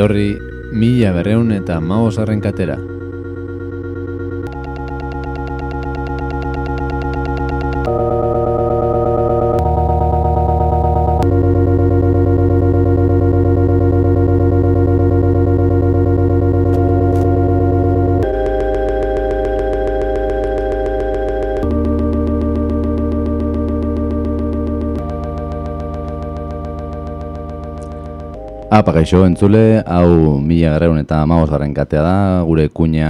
etorri mila berreun eta maosarren katera. Apa gaixo entzule, hau mila garreun eta maoz garren katea da, gure kuña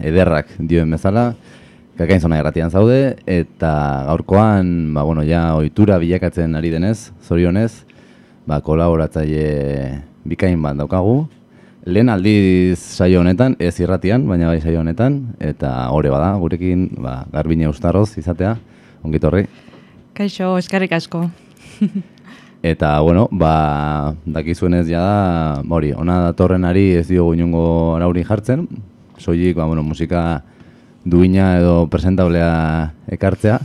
ederrak dioen bezala, kakain zona erratian zaude, eta gaurkoan, ba, bueno, ja, ohitura bilakatzen ari denez, zorionez, ba, kolaboratzaile bikain bat daukagu, lehen aldiz saio honetan, ez irratian, baina bai saio honetan, eta hori bada, gurekin, ba, garbine ustarroz izatea, ongitorri. Kaixo, eskarrik asko. Eta, bueno, ba, dakizuenez ja da, hori, ona datorrenari ez diogu inungo arauri jartzen, soilik, ba, bueno, musika duina edo presentablea ekartzea,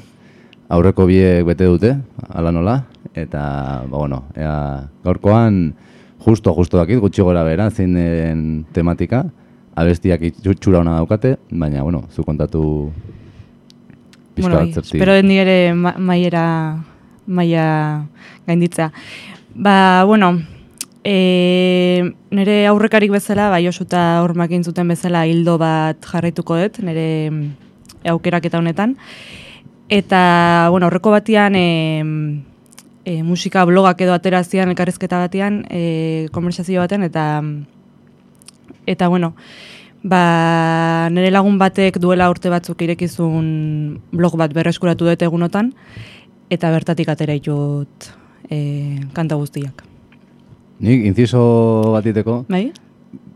aurreko biek bete dute, ala nola, eta, ba, bueno, ea, gaurkoan, justo, justo dakit, gutxi gora bera, zein den tematika, abestiak itxura ona daukate, baina, bueno, zu kontatu pixka bueno, bat bai, zerti. espero den ere ma maiera maia gainditza. Ba, bueno, e, nire aurrekarik bezala, bai osuta hormakin zuten bezala hildo bat jarraituko dut, nire mm, aukeraketa honetan. Eta, bueno, aurreko batean e, e, musika blogak edo aterazian elkarrezketa batean, e, konversazio baten, eta eta bueno, ba, nire lagun batek duela urte batzuk irekizun blog bat berreskuratu dut egunotan, eta bertatik atera ditut e, kanta guztiak. Nik, inciso batiteko, Bai?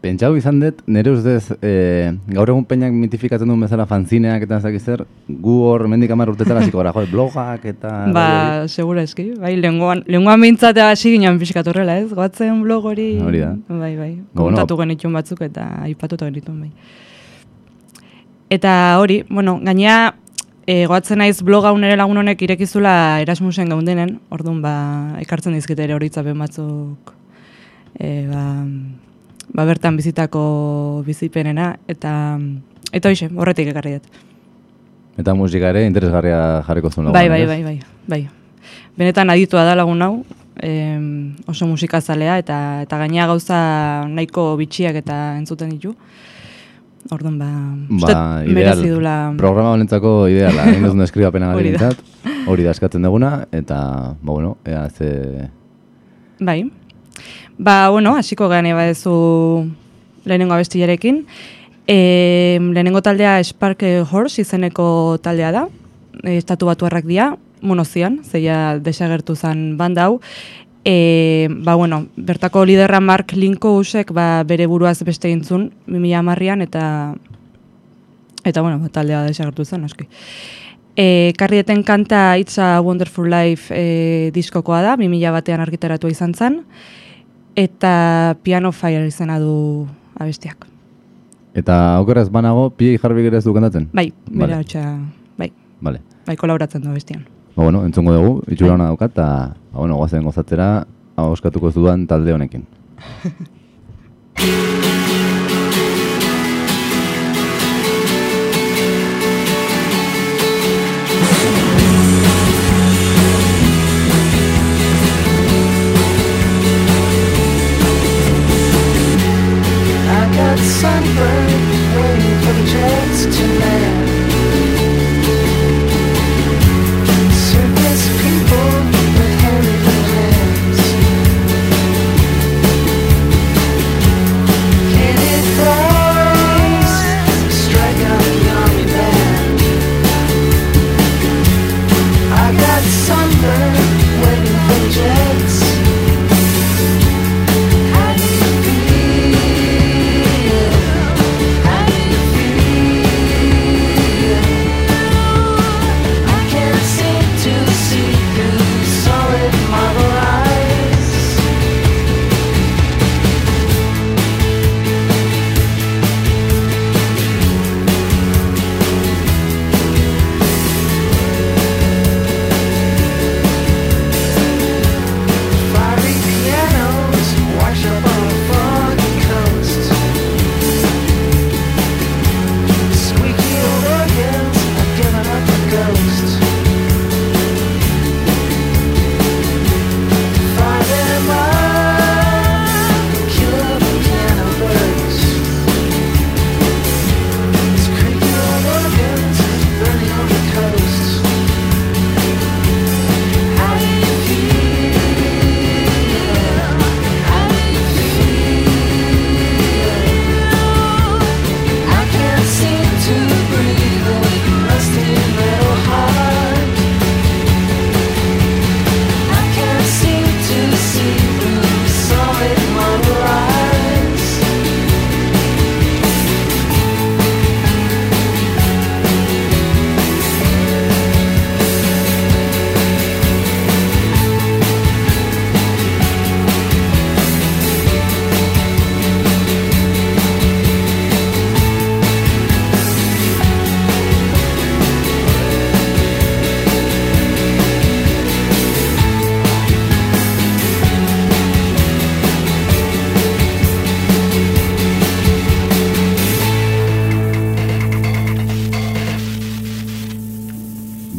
pentsau izan dut, nire ustez, e, gaur egun peinak mitifikatzen duen bezala fanzineak eta ez dakit zer, gu hor mendik amar urtetara ziko gara, jo, blogak eta... Ba, segura eski, bai, lenguan, lenguan bintzatea hasi ginen pixkat horrela, ez? Goatzen blog hori... Hori da. Bai, bai, Ba, kontatu genitun batzuk eta aipatuta genitun, bai. Eta hori, bueno, gainea, e, goatzen naiz blog hau nire lagun honek irekizula Erasmusen gaundenen, orduan ba, ekartzen dizkite ere horitzapen batzuk e, ba, ba bertan bizitako bizipenena, eta eta hoxe, horretik ekarri dut. Eta musika ere interesgarria jarriko zuen Bai, bai, bai, bai, bai. Benetan aditua da lagun hau, em, oso musikazalea eta eta gainea gauza nahiko bitxiak eta entzuten ditu. Orduan ba, Ba, ideal. dula Programa honentzako ideala, egin duzun eskribapena da. garentzat, hori da eskatzen duguna, eta, ba, bueno, ea ze... Bai. Ba, bueno, hasiko gane badezu lehenengo abestiarekin. E, lehenengo taldea Spark Horse izeneko taldea da. Estatu batuarrak dira, monozian, zeia desagertu banda hau. E, ba, bueno, bertako liderra Mark Linkousek ba, bere buruaz beste intzun, 2010an, eta eta bueno, ba, taldea desagertu zen, aski. E, karrieten kanta It's a Wonderful Life e, diskokoa da, 2000 batean argitaratu izan zen, eta Piano Fire izena du abestiak. Eta aukeraz banago, pie jarbi gerez du kantatzen? Bai, bera Vale. hotxa, bai, Vale. bai kolaboratzen du abestian. Ba, bueno, entzungo dugu, itxura hona daukat, eta, ba, bueno, guazen gozatzera, oskatuko ez dudan talde honekin. I got sunburned waiting for the jets to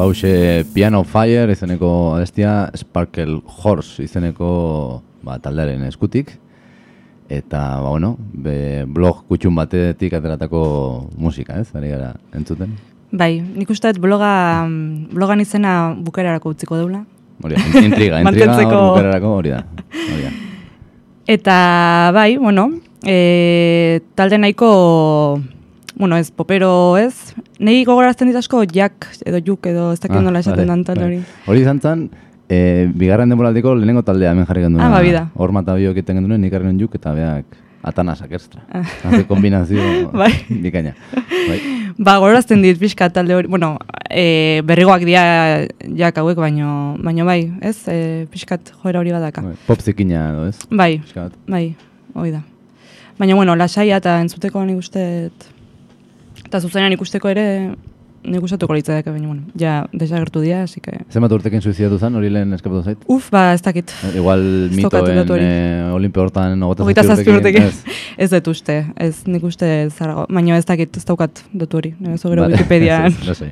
Bauxe Piano Fire izeneko abestia Sparkle Horse izeneko ba, taldearen eskutik. Eta, ba, bueno, be, blog kutxun batetik ateratako musika, ez? Ari gara entzuten. Bai, nik uste dut bloga, blogan izena bukerarako utziko deula. Hori intriga, intriga hor bukerarako hori da. Hori da. Eta, bai, bueno, e, talde nahiko, bueno, ez, popero ez, Nei gogorazten dit asko jak edo juk edo ez dakit nola esaten dan talde hori. Hori izan zen, e, bigarren denboraldiko lehenengo taldea hemen jarri genduen. Ah, ba, bida. Hor mata biok egiten genduen, nik harren juk eta beak atanasak extra. Ah. Haze kombinazio Bai. bikaina. Bai. Ba, gogorazten dit pixka talde hori, bueno, e, berrigoak dira jak hauek, baino, baino bai, ez, e, pixkat joera hori badaka. Bai, Pop zikina edo, ez? Bai, bai, hoi da. Baina, bueno, lasaia eta entzuteko nik uste, eta zuzenean ikusteko ere, nik gustatuko litzateke, baina, bueno, ja, desagertu dira, así que... Zenbat urtekin suizidatu zen, hori lehen eskapatu zait? Uf, ba, ez dakit. Igual Ez mitoen hori. eh, olimpio hortan Hogeita zazpi urtekin. ez? Ez dut uste, ez nik uste zarago, baina ez dakit, ez daukat datu hori, zo gero Vale. Wikipedian. Ez, ez.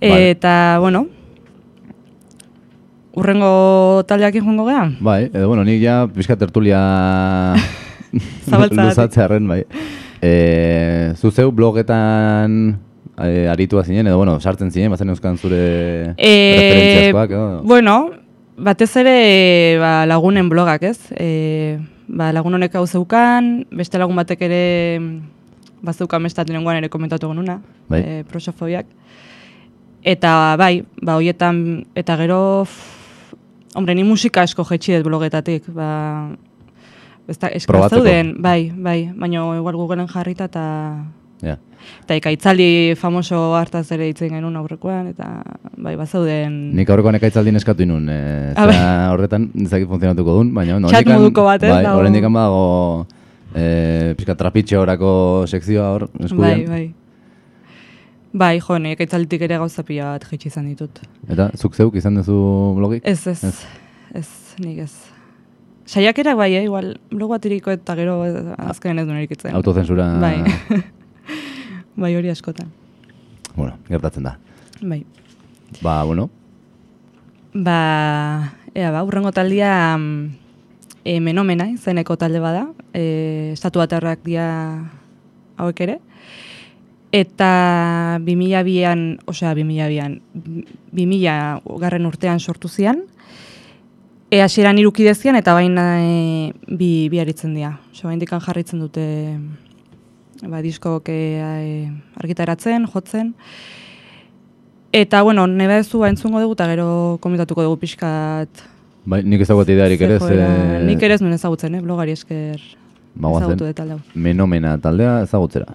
Eta, bueno, urrengo taldeakin joango geha? Bai, edo bueno, nik ja pixka tertulia luzatzearen, bai. E, zu zeu blogetan e, aritua zinen, edo bueno, sartzen zinen, bazen euskan zure referentziazkoak, edo? Bueno, batez ere ba, lagunen blogak, ez? E, ba, lagun honek hau zeukan, beste lagun batek ere bazeukan bestat lehenguan ere komentatu genuna, Bai. e, prosofobiak. Eta bai, ba, hoietan, eta gero, f, hombre, ni musika asko jetxi dut blogetatik, ba, ez da, zeuden, bai, bai, baina igual Googleen jarrita eta Ja. eta ikaitzaldi famoso hartaz ere itzen genuen aurrekoan, eta bai, bazeuden... Nik aurreko nekaitzaldin eskatu inun, e, Ah, zera horretan ezakit funtzionatuko duen, baina Chat horrendikan- moduko bat, ez, Bai, dago. horrendikan badago e, pixka trapitxe horako sekzioa hor, Bai, eskudian. bai. Bai, jo, nik ikaitzalditik ere gauza pila bat jetxi izan ditut. Eta zuk zeuk izan duzu blogik? Ez, ez, Ez. ez, nik ez. Saiakerak bai, eh, igual, blog bat iriko eta gero eh, azkenen ez duen erikitzen. Autozensura, Bai. bai, hori askotan. bueno, gertatzen da. Bai. Ba, bueno, Ba, ea ba, urrengo taldia mm, e, menomena izeneko talde bada, e, estatu baterrak dia hauek ere. Eta 2002an, osea 2002an, 2000 garren urtean sortu zian. E, hasieran irukide zian eta baina e, bi, bi aritzen dira. Oso indikan jarritzen dute ba, diskok e, e, argitaratzen, jotzen. Eta, bueno, neba ez du entzungo dugu eta gero komentatuko dugu pixkat. bai, nik ezagut idearik ere, joera- Nik ere ez nuen ezagutzen, eh? blogari esker Ba, goazen. ezagutu dut talde hau. menomena taldea ezagutzera.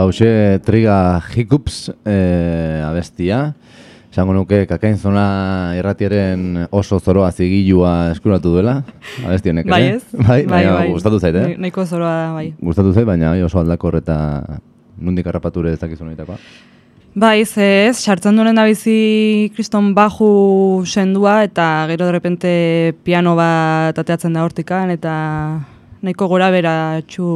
Ba, hause Triga Hiccups e, abestia. Esango nuke kakain zona irratiaren oso zoroa zigilua eskuratu duela. Abesti honek, Bai ez? Bai, baina gustatu zait, eh? Nahi- Nahiko zoroa, bai. Gustatu zait, baina bai, oso aldakor eta nundik harrapature ez dakizu nahitakoa. Bai, ze ez, sartzen duen da bizi kriston baju sendua eta gero de repente piano bat ateatzen da hortikan eta nahiko gora bera txu,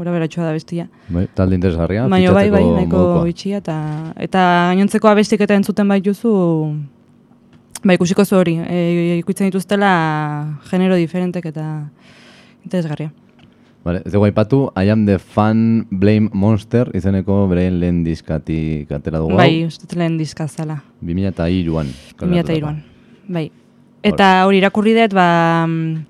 gora bera da bestia. Bai, talde interesgarria. Baina bai, bai, nahiko bitxia eta eta gainontzeko abestik eta entzuten bai juzu bai ikusiko zu hori, e, ikutzen dituztela genero diferentek eta interesgarria. Vale, ez dugu aipatu, I am the fan blame monster izeneko beraien lehen diskatik atera dugu. Bai, uste lehen diska zala. 2002an. 2002an. Bai. Eta hori irakurri dut, ba, mm,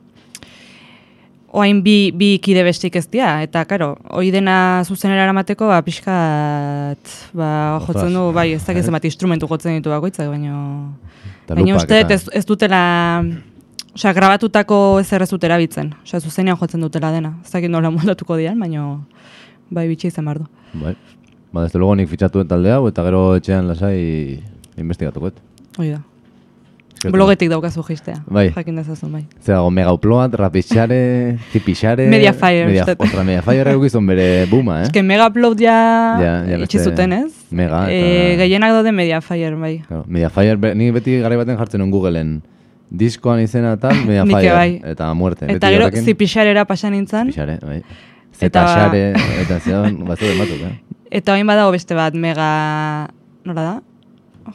oain bi, bi kide bestik ez dira, eta karo, hoi dena zuzenera eramateko, ba, pixkat, ba, jotzen du, bai, ez dakit zenbat instrumentu jotzen ditu bakoitzak, baina... Eta Baina uste ez, ez dutela, osea, grabatutako ez dut erabiltzen, osea, zuzenean jotzen dutela dena. Ez dakit nola moldatuko dian, baina bai bitxi izan behar du. Bai. Ba, desde luego nik fitxatu dut talde hau, eta gero etxean lasai investigatuko dut. Hoi da. Blogetik daukazu jistea. Bai. Jakin dezazun, bai. Zer dago, mega upload, rapixare, tipixare... Mediafire, Media, ostra, Mediafire egizun bere buma, eh? Ez que Mega Upload ja, Ja, ja itxi beste- zuten, ez? Mega eta- Eh, gehienak daude Mediafire, bai. Claro, Mediafire, be, ni beti garai baten jartzen nuen Googleen. Diskoan izena tal, Mediafire. Bai. Eta muerte. Eta beti gero horrekin- zipixarera pasa nintzen, Pixare, bai. Eta- Eta xare, eta zeon, batzu batzuk, eh? eta hain badago beste bat Mega... Nola da?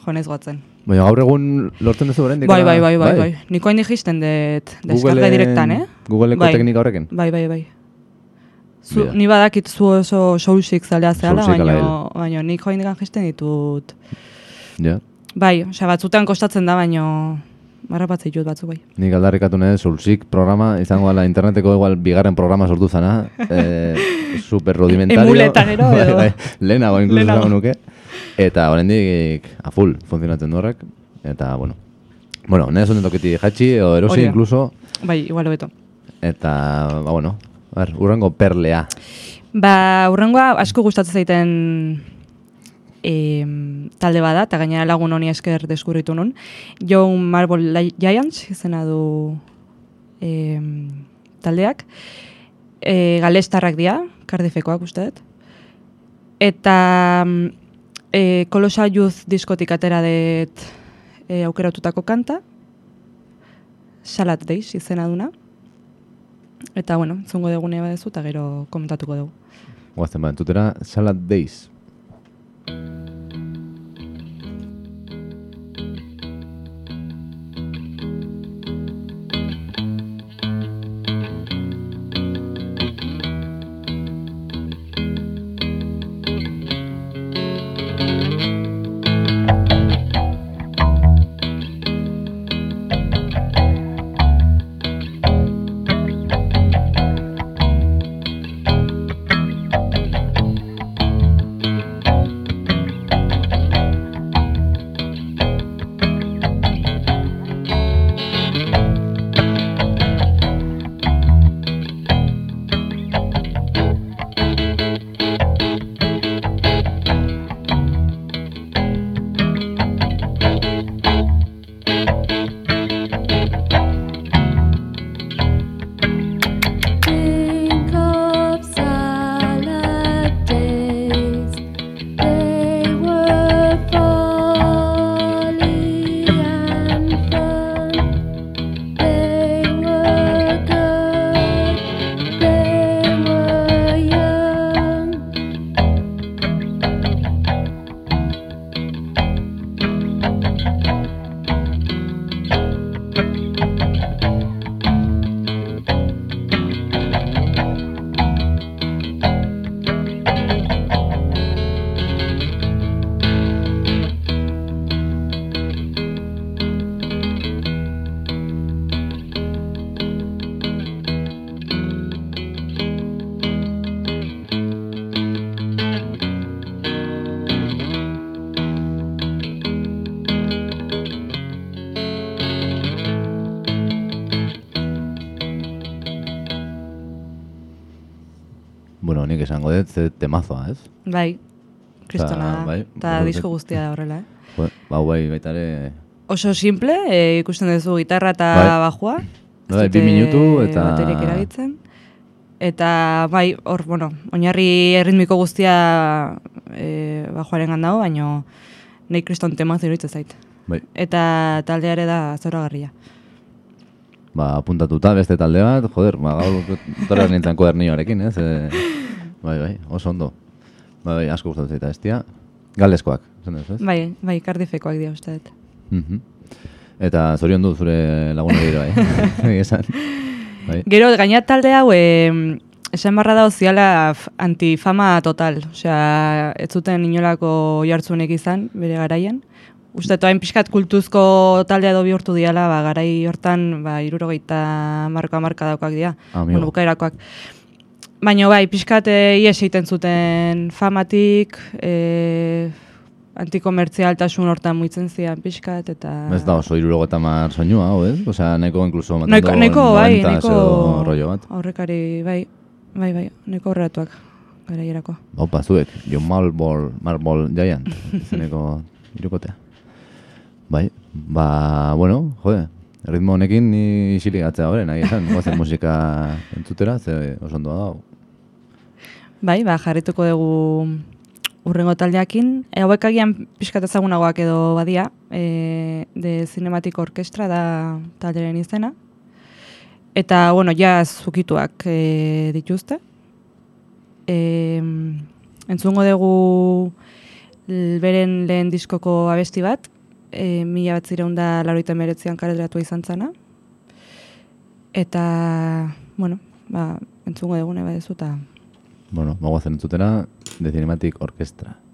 Jo, naiz goatzen. Baina gaur egun lortzen duzu oraindik. Bai, ala? bai, bai, bai, bai. Niko hain dijisten dut deskarga direktan, eh? Googleeko Bai. teknika horrekin. Bai, bai, bai. Zu, Bida. ni badakit zu oso soulsik zalea zehala, baina, baina nik joan digan jisten ditut. Ja. Bai, osea, batzutan kostatzen da, baina marrapatzei ditut batzu bai. Nik aldarrikatu nahi Soulsik programa, izango ala interneteko igual bigarren programa sortu zana, eh, super rudimentario. Emuletanero bai, edo. bai, lehenago inkluso esango nuke. Eta oraindik a full funtzionatzen du horrek. Eta, bueno, bueno, nahi zuen tokiti jatxi edo erosi Hori da. inkluso. Bai, igual hobeto. Eta, ba, bueno, a ver, urrengo perlea. Ba, urrengoa asko gustatzen zaiten em, talde bada, eta gainera lagun honi esker deskurritu nun. Young Marble Giants izena du em, taldeak. E, galestarrak dira, Cardiffekoak uste dut. Eta e, Colossal Youth diskotik atera dut e, aukeratutako kanta. Salat Days izena duna. Eta, bueno, zungo degune badezu, eta gero komentatuko dugu. Guazten ba, entutera Salad Days. Nik esango dut, ze temazoa, ez? Bai, kristona da. bai, Eta disko guztia da horrela, eh? Jo, Ba, bai, baita ere... Oso simple, e, ikusten duzu gitarra eta Bai. bajua. Bai, bi minutu eta- Baterik erabiltzen. Eta, bai, hor, bueno, oinarri erritmiko guztia e, bajoaren gandago, baino nahi kriston tema iruditzen zait. Bai, Eta taldeare da zoragarria. ba, apuntatuta beste talde bat, joder, ba, gaur torra nintzen kuadernioarekin, ez? E, bai, bai, oso ondo. Bai, bai, asko gustatzen zaita, estia. Galeskoak, zen ez, ez? Bai, bai, kardifekoak dira uste dut. Mhm. Eta zorion du zure laguna dira, bai. Egia esan. Bai. Gero, gaina talde hau, e, esan barra da oziala antifama total. Osea, ez zuten inolako jartzunek izan, bere garaian. Uste hain pixkat kultuzko taldea edo bihurtu diala, ba, garai hortan, ba, irurogeita marka marka daukak dira. Amigo. bueno, bukaerakoak. Baina bai, pixkat ies egiten zuten famatik, e, antikomertzialtasun hortan muitzen zian pixkat, eta... Ez da oso iruroko eta mar soinua, hau, ez? Osea, neko inkluso Nahiko, nahiko bai, 90s nahiko edo rollo bat. aurrekari, bai, bai, bai, nahiko horratuak garaierako. Opa, zuek, John Marble, Marble Giant, izeneko irukotea. Bai, ba, bueno, jode, ritmo honekin ni isilik atzea horren, nahi esan, goazen musika entzutera, ze oso ondo dago. Bai, ba, jarrituko dugu urrengo taldeakin. E, hauek agian pixkat ezagunagoak edo badia, e, de Cinematic Orkestra da talderen izena. Eta, bueno, ja zukituak e, dituzte. E, entzungo dugu beren lehen diskoko abesti bat, e, mila bat zireun da laroita meretzian karedratua izan zana. Eta, bueno, ba, entzungo dugu nahi badezu, eta Bueno, bagoazen entzutera, The Cinematic Orchestra.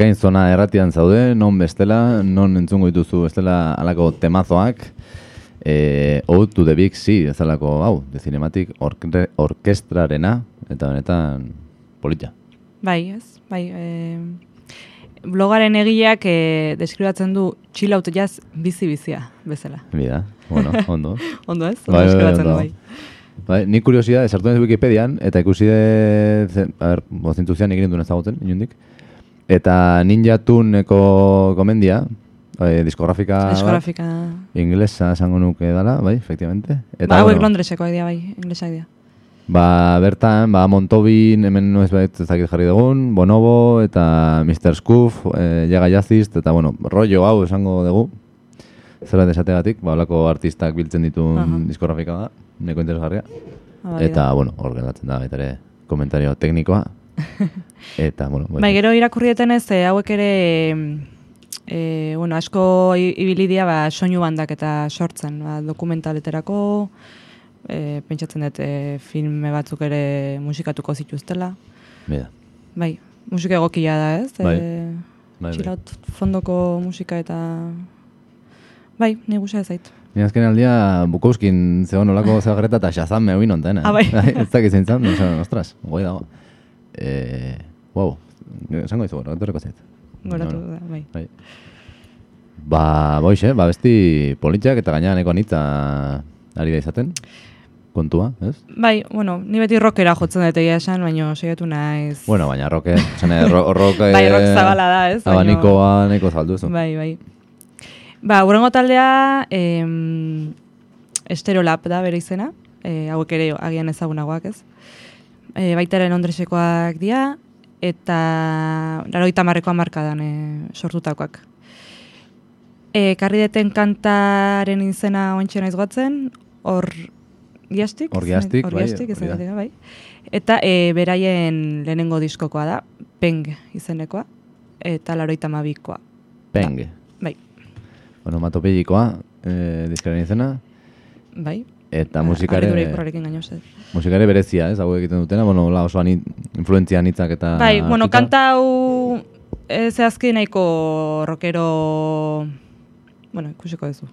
Kalkain zona erratian zaude, non bestela, non entzungo dituzu bestela alako temazoak, e, Ode to the Big Sea, ez alako, hau, de Cinematic orkre, Orkestrarena, eta benetan polita. Bai, ez? Bai, e, blogaren egileak e, deskribatzen du chill out jazz bizi-bizia bezala. Bida, bueno, ondo. Ondo ez? Bai, bai, deskribatzen du, ondo. bai. Bai, nik kuriosia, esartu naiz Wikipedian, eta ikusi de, a ber, bozintuzian egin duen ezagutzen, inundik. Eta Ninja Tuneko komendia, bai, diskografika, bat, Diskografika. inglesa esango nuke dala, bai, efectivamente. Ba, hauek bueno, Londresekoak dira, bai, inglesak dira. Ba, bertan, ba, Montobin, hemen noiz bait ezakit jarri dugun, Bonobo, eta Mr. Scoof, e, Jaga Jazist, eta, bueno, rollo hau esango dugu. Zera desategatik, ba, holako artistak biltzen dituen Aha. diskografika da, neko interesgarria. Ah, eta, bueno, hor da, baita ere, komentario teknikoa. eta, bueno, Bai, gero irakurrieten ez, eh, hauek ere, e, bueno, asko i- ibili dira ba, soinu bandak eta sortzen, ba, dokumentaleterako, e, pentsatzen dut e, filme batzuk ere musikatuko zituztela. Bida. Bai, musika egokia da, ez? Bai. E, Bai, bai. fondoko musika eta... Bai, ni gusa ez zait. Ni azken aldia Bukowskin zegoen olako zebagreta eta Shazam me oin onten, eh? Ah, bai. ez dakit zan, esan, ostras, goi dago. Eh, wow, esango gora, etorreko zait. Goratu da, bai. Bai. Ba, boixe, ba, besti politxak eta gaina neko anitza ari da izaten. Kontua, ez? Bai, bueno, ni beti rockera jotzen dut egia esan, baina saiatu naiz. Bueno, baina roke, esan nahi, ro, roke... Bai, rock zabala da, ez? Abanikoa neko zaldu zu. Bai, bai. Ba, urrengo taldea, em, Esterolab da bere izena, e, hauek ere agian ezagunagoak ez. E, baita ere Londresekoak dira, eta laroita marreko amarkadan e, sortutakoak. E, karri deten kantaren izena ointxe naiz goatzen, hor giastik? Orgiastik, bai, Orgiastik, hori da. izan bai. Eta e, beraien lehenengo diskokoa da, Peng izenekoa, eta laroita mabikoa. Peng. Bai, Onomatopegikoa, eh, diskaren izena, bai. Eta musikare, gainoz. ez. musikare berezia, ez, hau egiten dutena, bueno, la oso ani, influentzia anitzak eta... Bai, bueno, hartuta. kanta hau e, zehazki nahiko rockero... Bueno, ikusiko duzu.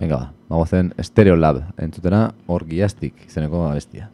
Venga, ba, bago zen Stereo Lab, entzutena orgiastik izeneko abestia.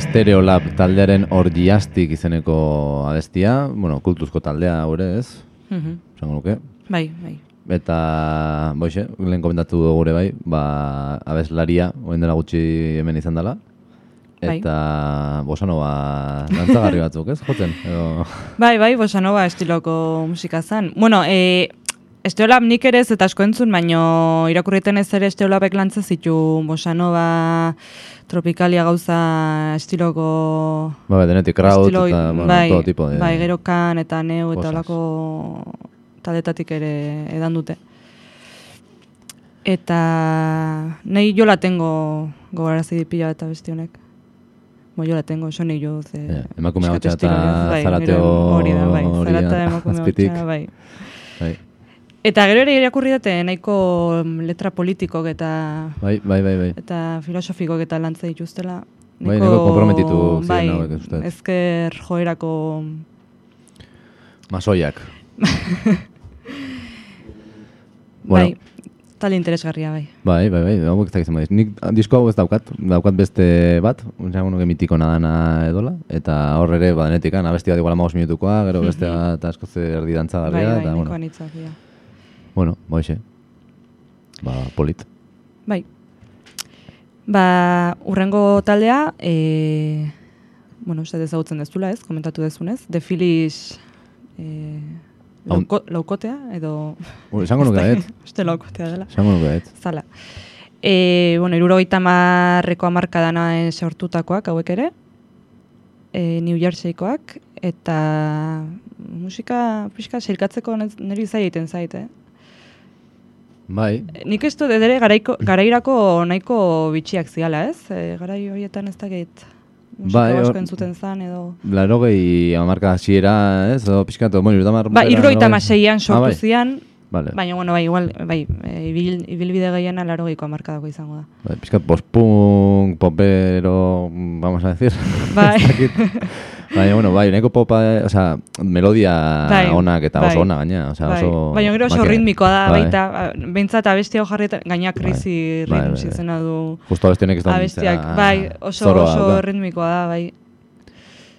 Stereolab taldearen orgiastik izeneko abestia, bueno, kultuzko taldea gure ez, Mhm. esango nuke. Bai, bai. Eta, boixe, lehen komentatu gure bai, ba, abeslaria, orain dela gutxi hemen izan dela. Bai. Eta bosanova dantzagarri batzuk, ez, jotzen? Edo... Bai, bai, bossa nova estiloko musika zen. Bueno, e, Esteolab nik ere ez eta asko entzun, baino irakurriten ez ere Esteolabek lantzen zitu bossa nova, tropikalia gauza estiloko... Ba, denetik kraut estilo- eta, bueno, bai, todo tipo de... bai, gero kan eta neu eta olako taldetatik ere edan dute. Eta nahi jo la tengo gogarazi pila eta besti honek. Bo, jo la tengo, eso nahi jo. Ze, Ja, emakume hautsa eta bai, zarateo hori da, bai, zarata emakume hautsa, bai. Bai, Eta gero ere irakurri dute nahiko mm, letra politikok eta bai, bai, bai, bai. eta filosofikok eta lantze dituztela. Bai, nahiko konprometitu ziren bai, dut. ezker joerako Masoiak. Bueno. Bai, tal interesgarria bai. Bai, bai, bai, hauek ez dakitzen badiz. Nik disko hau ez daukat, daukat beste bat, unzango nuke mitiko nadana edola, eta hor ere, ba, denetikan, abesti bat igual amagos minutukoa, gero beste bat asko zer erdi Bai, dantzagarria, bai, eta, nahiko bueno, anitzak, ja. Bueno, boixe. Ba, polit. Bai. Ba, urrengo taldea, e, bueno, uste ezagutzen dezula ez, komentatu dezunez, The Phillies e, Hau- lauko, laukotea, edo... Uh, esango nuke Ez Uste laukotea dela. esango nuke et. Zala. E, bueno, irurogeita marreko amarkadana sortutakoak hauek ere, e, New Jerseykoak, eta musika pixka sailkatzeko nez- niri zai egiten zait, eh? Bai, Nik ez dut ere garaiko, garairako nahiko bitxiak ziala, ez? E, garai horietan ez dakit musika Bai, asko entzuten zan edo... laro gehi amarka hasiera, ez, edo pixkatu, bueno, irutamar... Ba, irurogeita maseian sortu ah, bai. zian, Vale. baina, bueno, bai, igual, bai, e, ibil, ibilbide gehiena laro geiko amarkadako izango da. Bai, pixkat post-punk, popero, vamos a decir. Bai. Baina, bueno, bai, nahiko popa, eh, o sea, melodia Bai, onak eta bai. oso ona gaina, o sea, bai. oso... Baina gero oso ritmikoa da, Bai. baita, ba, behintzat abesti hau jarri, gaina krisi Bai, bai, ritmus bai. izena du Justo abesti honek ez da abestiak, bai, oso, zoroa oso dauka. ritmikoa da, bai.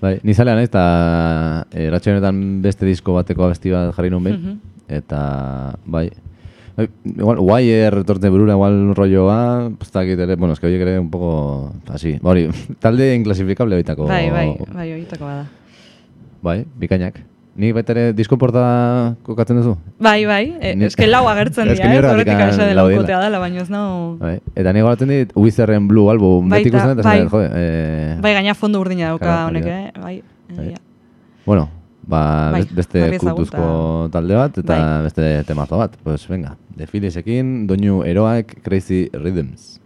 Bai, ni zalea naiz, eta eratxe honetan beste disko bateko abesti bat jarri nun behin, Mhm. eta bai, Bai, igual, Wire etortzen burura, igual rolloa, pues dakit ere, bueno, es que horiek ere un poco, así, ba, hori, talde inklasifikable baitako. Bai, bai, bai, horietako bada. Bai, bikainak. Ni baita ere disko porta kokatzen duzu? Bai, bai, e, Ni- eske lau agertzen Eske dira, ez, horretik asa dela laukotea dela, baina ez nau... Bai. Eta ni goratzen dit, Wizarren Blue album, Baita, beti ikusten eta bai. jode, eh, Bai, gaina fondo urdina dauka honek, eh? Bai, Bai. egia. bueno, ba, Bai, best- beste kultuzko talde bat, eta Bai. beste temazo bat. Pues venga, The Phillies-ekin, doinu eroak Crazy Rhythms.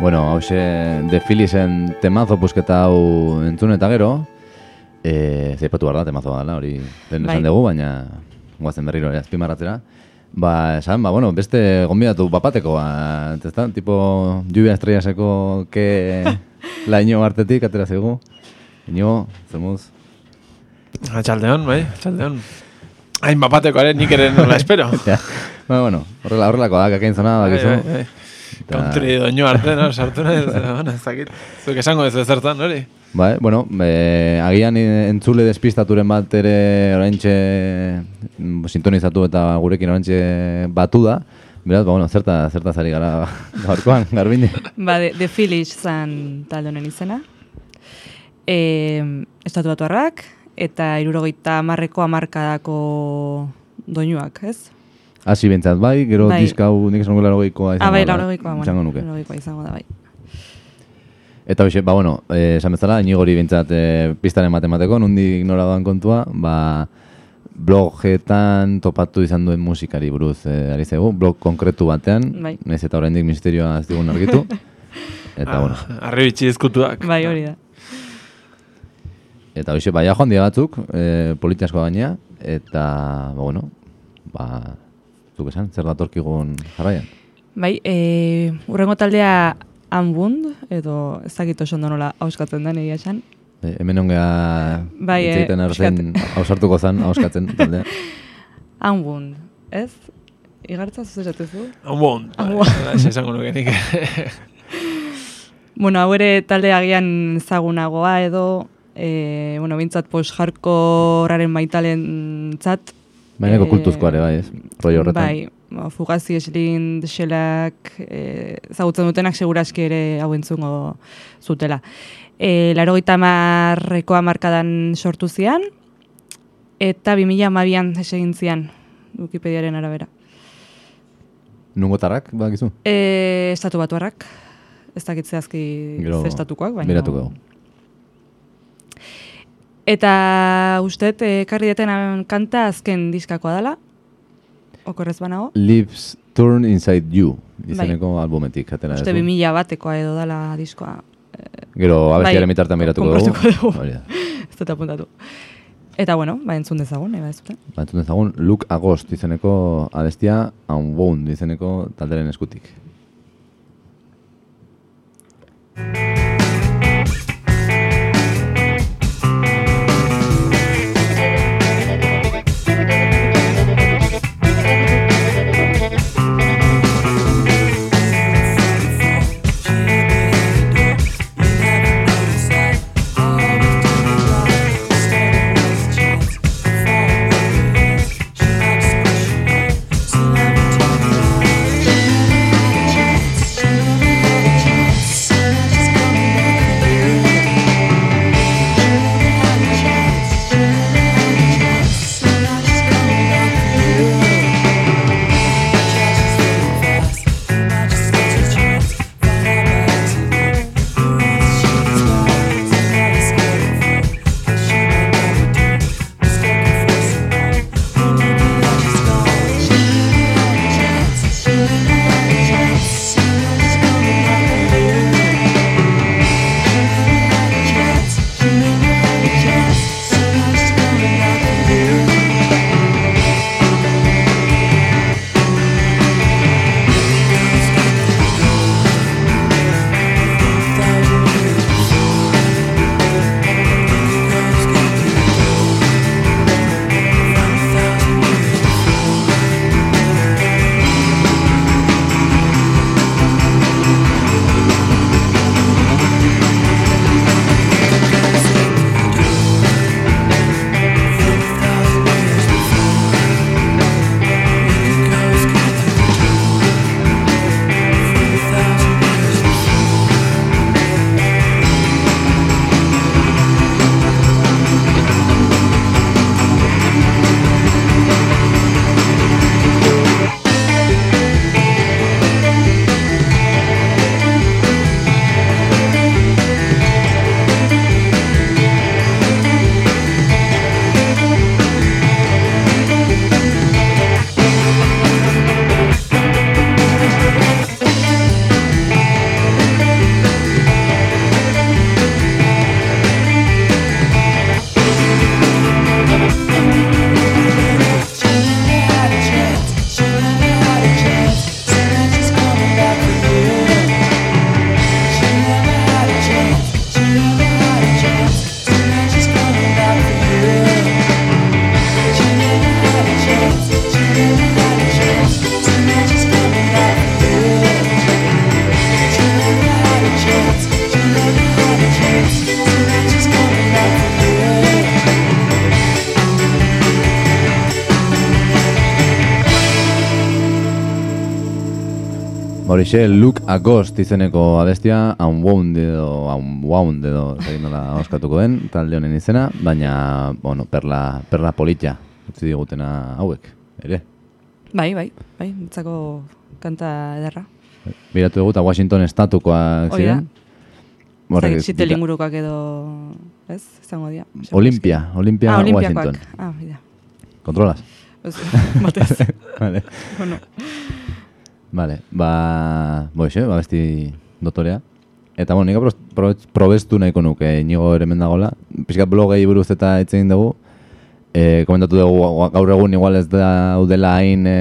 Bueno, hause, The Phillisen temazo pusketa hau entzun eta gero, e, zeipatu behar da, temazo dela, hori lehen Bai. esan dugu, baina guazen berriro azpimarratzera. Ba, esan, ba, bueno, beste gonbidatu bapateko, ba, ezta, tipo, lluvia estrellaseko ke laino artetik, atera zego. Inigo, zemuz, Atxaldeon, bai, atxaldeon. Hain bapatekoaren nik ere nola espero. ja. Ba, bueno, horrela, horrelako da, kakain zona, Bai, bakizu. bai, bai. Country doño arte, no? Sartu nahi, bueno, ez dakit. Zuk esango ez zertan, hori? Bai, bueno, e, agian entzule despistaturen bat ere oraintxe mm, sintonizatu eta gurekin oraintxe batu da. Beraz, ba, bueno, zerta, zerta zari gara gaurkoan, garbine. Ba, de, de Phillies zan talde honen izena. E, estatu batuarrak, eta irurogeita marreko amarkadako doinuak, ez? Hasi bentsat bai, gero Bai. diska hau nik esango laurogeikoa izango Ah, bai, da, laurogeikoa, bueno, izango nuke. izango da, bai. Eta hoxe, ba, bueno, eh, esan bezala, inigori bintzat eh, pistaren matemateko, nondik nora doan kontua, ba, blogetan topatu izan duen musikari buruz eh, ari zego, blog konkretu batean, Bai. naiz eta oraindik misterioa ez digun argitu. Eta, bueno, Arri bitxi ezkutuak. Bai, hori da. Eta hoxe, baia joan dira batzuk, e, politiasko gainea, eta, ba, bueno, ba, zuk esan, zer datorkigun jarraian. Bai, e, urrengo taldea Unwound, edo ez dakit oso ondo nola hauskatzen den egia esan. E, hemen ongea Bai, hitz eh, egiten arzen, hausartuko zan, hauskatzen, taldea. Unwound, ez? Igartza zuzetuzu? Amon. Amon. Ez esango nuke nik. Bueno, hau ere talde agian ezagunagoa edo, e, bueno, bintzat post-hardcorearen maitalen zat. Bainako Eh, kultuzkoa ere, bai, ez? Rollo horretan. Bai, ba, Fugazi, Eslin, Deselak, e, ezagutzen dutenak seguraski ere hau entzungo zutela. E, laro gita marreko amarkadan sortu zian, eta 2000 amabian esegin zian, Wikipediaren arabera. Nungo tarrak, bakizu? E, estatu batuarrak, ez dakit zehazki Gero ze estatukoak, baina... Miratuko dugu. Eta ustet, ekarri deten kanta azken diskakoa dela, okorrez banago. Lives Turn Inside You, izeneko albumetik, atera Bai. Uste duzu. 2000 batekoa edo dela diskoa. Gero, abestiaren Bai, bitartean miratuko dugu. Ez dut apuntatu. Eta bueno, ba entzun dezagun, eba ez. Ba, entzun dezagun, Luke Agost izeneko abestia, Unwound izeneko talderen eskutik. Horixe, Look a Ghost izeneko abestia, Unwound edo, Unwound edo, egin nola oskatuko den, talde honen izena, baina, bueno, perla, perla politxa, utzi digutena hauek, ere. Bai, bai, bai, nitzako kanta ederra. Biratu dugu, eta Washington estatukoak ziren. Horrek, Zagit, dira- ingurukoak edo, ez, izango dira. Olimpia, Olimpia, ah. Washington. Ah, bida. Kontrolas? Ez, batez. vale. bueno, Vale, ba, boixe, ba, besti dotorea. Eta, bueno, nik probestu nahiko nuke, inigo ere mendagola. Piskat blogei buruz eta hitz egin dugu. E, komentatu dugu gaur egun igual ez daudela hain e,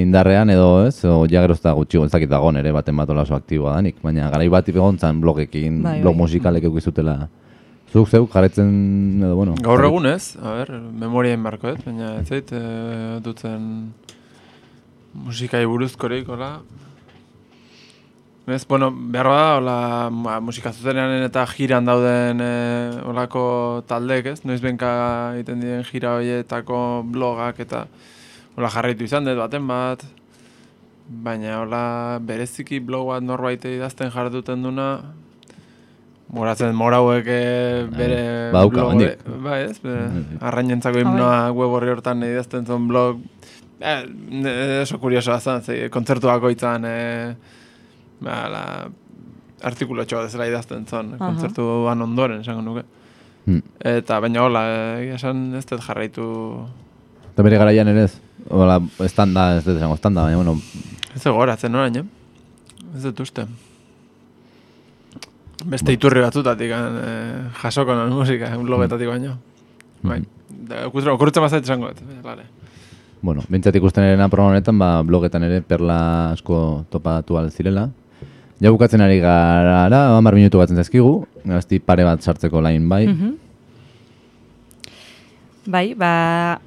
indarrean edo ez, o ja gero ez da gutxi ez dakit dagoen ere baten bat ola oso aktiboa danik, baina garai bat egon zan blogekin, Bai, blog bai. musikalek eukizutela. Zuk zeuk jarretzen edo, bueno. Gaur egun ez, a ber, memoriain barko ez, baina ez zait e, dutzen musikai buruzkorik, hola. Ez, bueno, behar da, hola, ma, musika zuzenean eta jiran dauden e, holako taldek, ez? Noiz benka egiten diren jira horietako blogak eta hola jarraitu izan dut baten bat, baina hola bereziki blog bat norbait idazten jarduten duna, Moratzen morauek eh, bere badauka, blog- handik. Bai, ez? Mhm. arrainentzako Ah, bai. himnoa web horri hortan idazten zuen blog. Eh, ne- oso kuriosoa zen, ze kontzertu bakoitzan eh, ba, la, artikulo txoa dezela idazten zuen, Aha. kontzertuan ondoren, esango nuke. Hmm. Eta baina hola, eh, esan ez dut jarraitu... Eta bere garaian ere ez, hola, estanda, ez dut esango estanda, baina, bueno, Ez goratzen orain, eh? Ez dut uste. Beste iturri batzutatik eh, jasoko non musika, blogetatik baino. Bai. Da, Okurtzen okurtzen bazait esango Lare. Bueno, bintzat ikusten ere programa honetan, ba, blogetan ere perla asko topatu al zirela. Ja bukatzen ari gara, hamar minutu batzen zaizkigu, gazti pare bat sartzeko lain bai. Mhm. Bai, ba,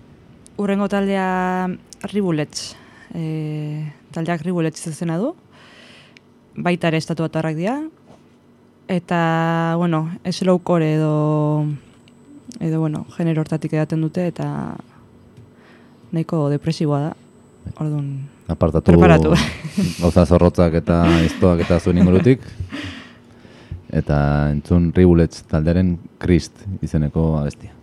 urrengo taldea Ribulets. E, taldeak Ribulets izena du. Baita ere estatu atarrak dira. Eta, bueno, slowcore edo, edo, bueno, genero hortatik edaten dute eta nahiko depresiboa da. Orduan, Apartatu Preparatu. gauza zorrotzak eta iztoak eta zuen ingurutik. Eta entzun Ribulets taldearen Krist izeneko abestia.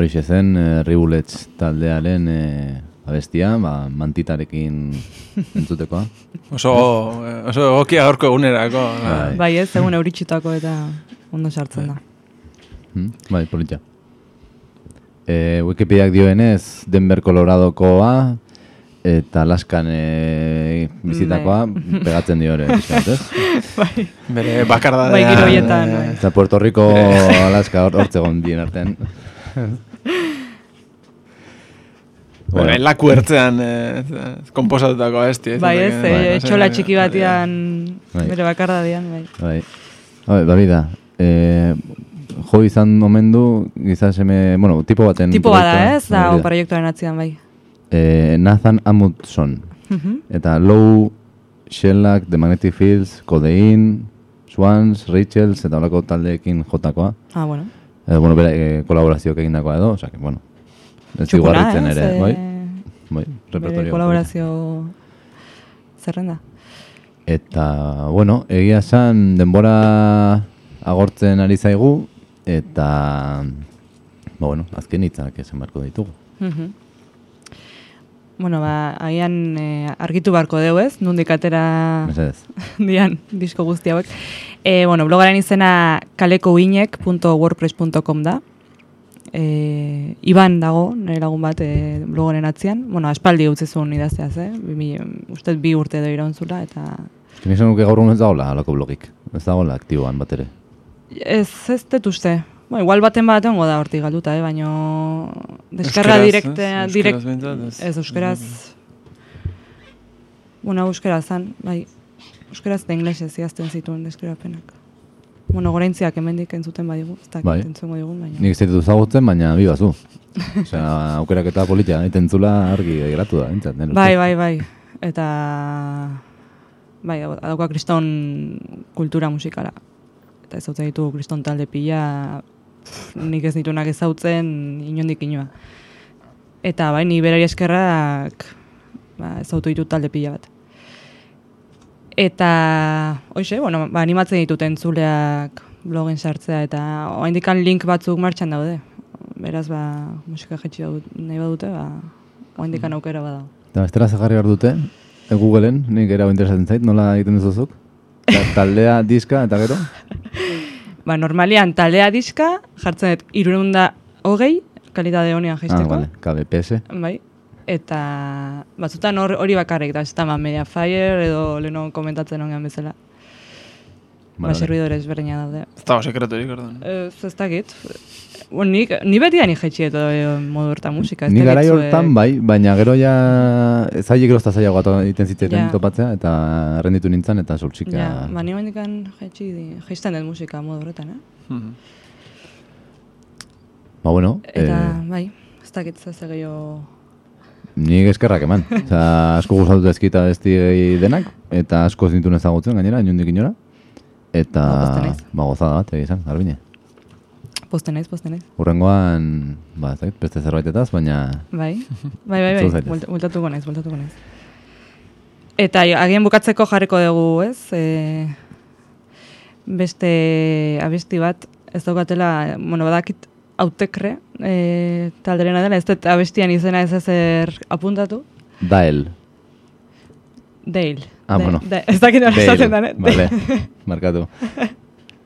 Horixe zen, e, Ribulets taldearen e, abestia, ba, mantitarekin entzutekoa. Oso, eh, oso egokia gaurko egunerako. Bai. Bai ez, egun euritxutako eta ondo sartzen da. Hmm? Bai, politia. E, Wikipediak dioenez, Denver, Coloradokoa, eta Alaskan e, bizitakoa, pegatzen dio ere, ez? bai, Bere bakardadea. bai giro horietan, bai. Eta Puerto Rico, Alaska, hor- hortzegon bien artean. Bueno, laku ertzean eh, komposatutako abesti. Bai ez, Bai, eh, no sé, etxola txiki batean Bai. bere bakardadean, bai. Bai. Bai, bai da. E, jo izan omen du, gizan seme, bueno, tipo baten... Tipo bada ez, da, o proiektuaren atzian, bai. E, Nathan Amundson. Mhm. Eta Low, Shellac, The Magnetic Fields, Codeine, Swans, Rachels, eta horako taldeekin jotakoa. Ah, bueno. Edo, bueno, bera, e, kolaborazioak egindakoa edo, osea, que, bueno, ez ez, ere, eh, bai? Bai, Bere repertorio. kolaborazio zerrenda. Eta, bueno, egia esan denbora agortzen ari zaigu, eta, ba, bueno, azken hitzak esan beharko ditugu. Mhm. Bueno, ba, agian eh, argitu barko deu ez, nundik atera dian disko guzti hauek. E, bueno, blogaren izena kalekouinek.wordpress.com da. E, Iban dago, nire lagun bat e, blogaren atzian. Bueno, aspaldi utzi zuen idazteaz, eh? Bi, mi- uste dut bi urte edo irauntzula, eta Nik esan nuke gaur egun ez dagoela halako blogik. Ez dagoela aktiboan bat ere. ez, ez dut uste. Bueno, igual baten bat egongo da hortik galduta, eh? baino deskarga Euskeraz, direkte, ez? direkt, ez? ez euskeraz, bueno, euskeraz zan, bai, euskeraz eta inglesez zituen deskribapenak. Bueno, goraintziak hemendik entzuten badigu, ez dakit Bai. entzungo digun, baina. Nik ez ditut ezagutzen, baina bi bazu. Osea, aukeraketa politia, egiten zula argi geratu da, entzat. Bai, bai, bai. Eta bai, dauka kriston kultura musikala. Eta ezautzen ditu kriston talde pila, pff, nik ez ditunak ezautzen inondik inoa. Eta bai, ni berari eskerrak ba, ezautu ditut talde pila bat. Eta, hoxe, bueno, ba, animatzen ditut entzuleak blogen sartzea, eta oaindikan link batzuk martxan daude. Beraz, ba, musika jetxi nahi badute, ba, oaindikan aukera badago. Eta bestela zagarri behar dute, e, Googleen, nik era interesatzen zait, nola egiten duzuzuk? Ta, taldea, diska, eta gero? Ba, normalian taldea diska, jartzen dut irurunda hogei, kalitate honean Ah, jaisteko. vale, KBPS. Bai. Eta batzutan hor- hori bakarrik da, ez da, ba, Mediafire edo leheno komentatzen hongean bezala. Ba, Vale, vale. servidores berdina daude. Ez dago sekreturik, orduan. Ez, ez dakit. Bueno, nik, ni beti ni jetxi eto modu hortan musika. ez Ni garai zuek- hortan bai, baina gero ja zaila gero eta zailagoa to- egiten zitzaiten Ja. topatzea eta errenditu nintzen eta sortxika. Ja, ba, ni mendikan jetxi jaisten dut musika modu horretan, eh? Mhm. Ba bueno, Eta, eh, bai, ez dakit ze gehiago... nik eskerrak eman. Osea, asko gustatu ezkita besti denak eta asko ez nituen ezagutzen gainera, inundik inora. Eta, Ba, ba, gozada bat, egia izan, garbine. Posten naiz, posten naiz. Urrengoan, ba, ez dakit, beste zerbaitetaz, baina Bai, bai, bai, bai, bueltatuko naiz, bueltatuko naiz. Eta agian bukatzeko jarriko dugu, ez? E, beste abesti bat, ez daukatela, bueno, badakit autekre e, talderena dela, ez dut abestian izena ez ezer apuntatu. Dael. Dale. Ah, Da- bueno. da- ez dakit nola esaten den, eh? Vale, markatu.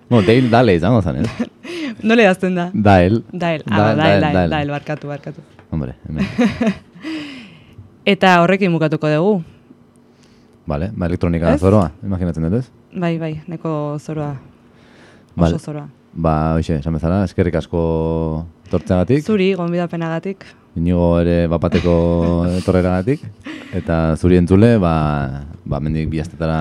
Bueno, Dale, Dale izango zen, eh? Nola idazten da? Dael. Dael, ah, Dael, dael, Dael, dael, barkatu, barkatu. Hombre, hemen. Eta horrekin bukatuko dugu. Vale, ba, elektronika zoroa, imaginatzen dut ez? Bai, bai, neko zoroa. Oso Vale. zoroa. Ba, hoxe, esan bezala, eskerrik asko tortzeagatik. Zuri, gonbidapenagatik. Inigo ere bapateko etorreragatik. Eta zuri entzule, ba, ba mendik bihaztetara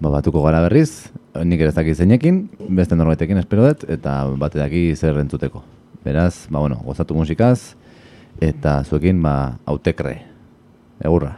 ba, batuko gara berriz. Nik ere ez dakit zeinekin, beste norbaitekin espero dut, eta bate daki zer entzuteko. Beraz, ba, bueno, gozatu musikaz, eta zuekin, ba, autekre. Egurra.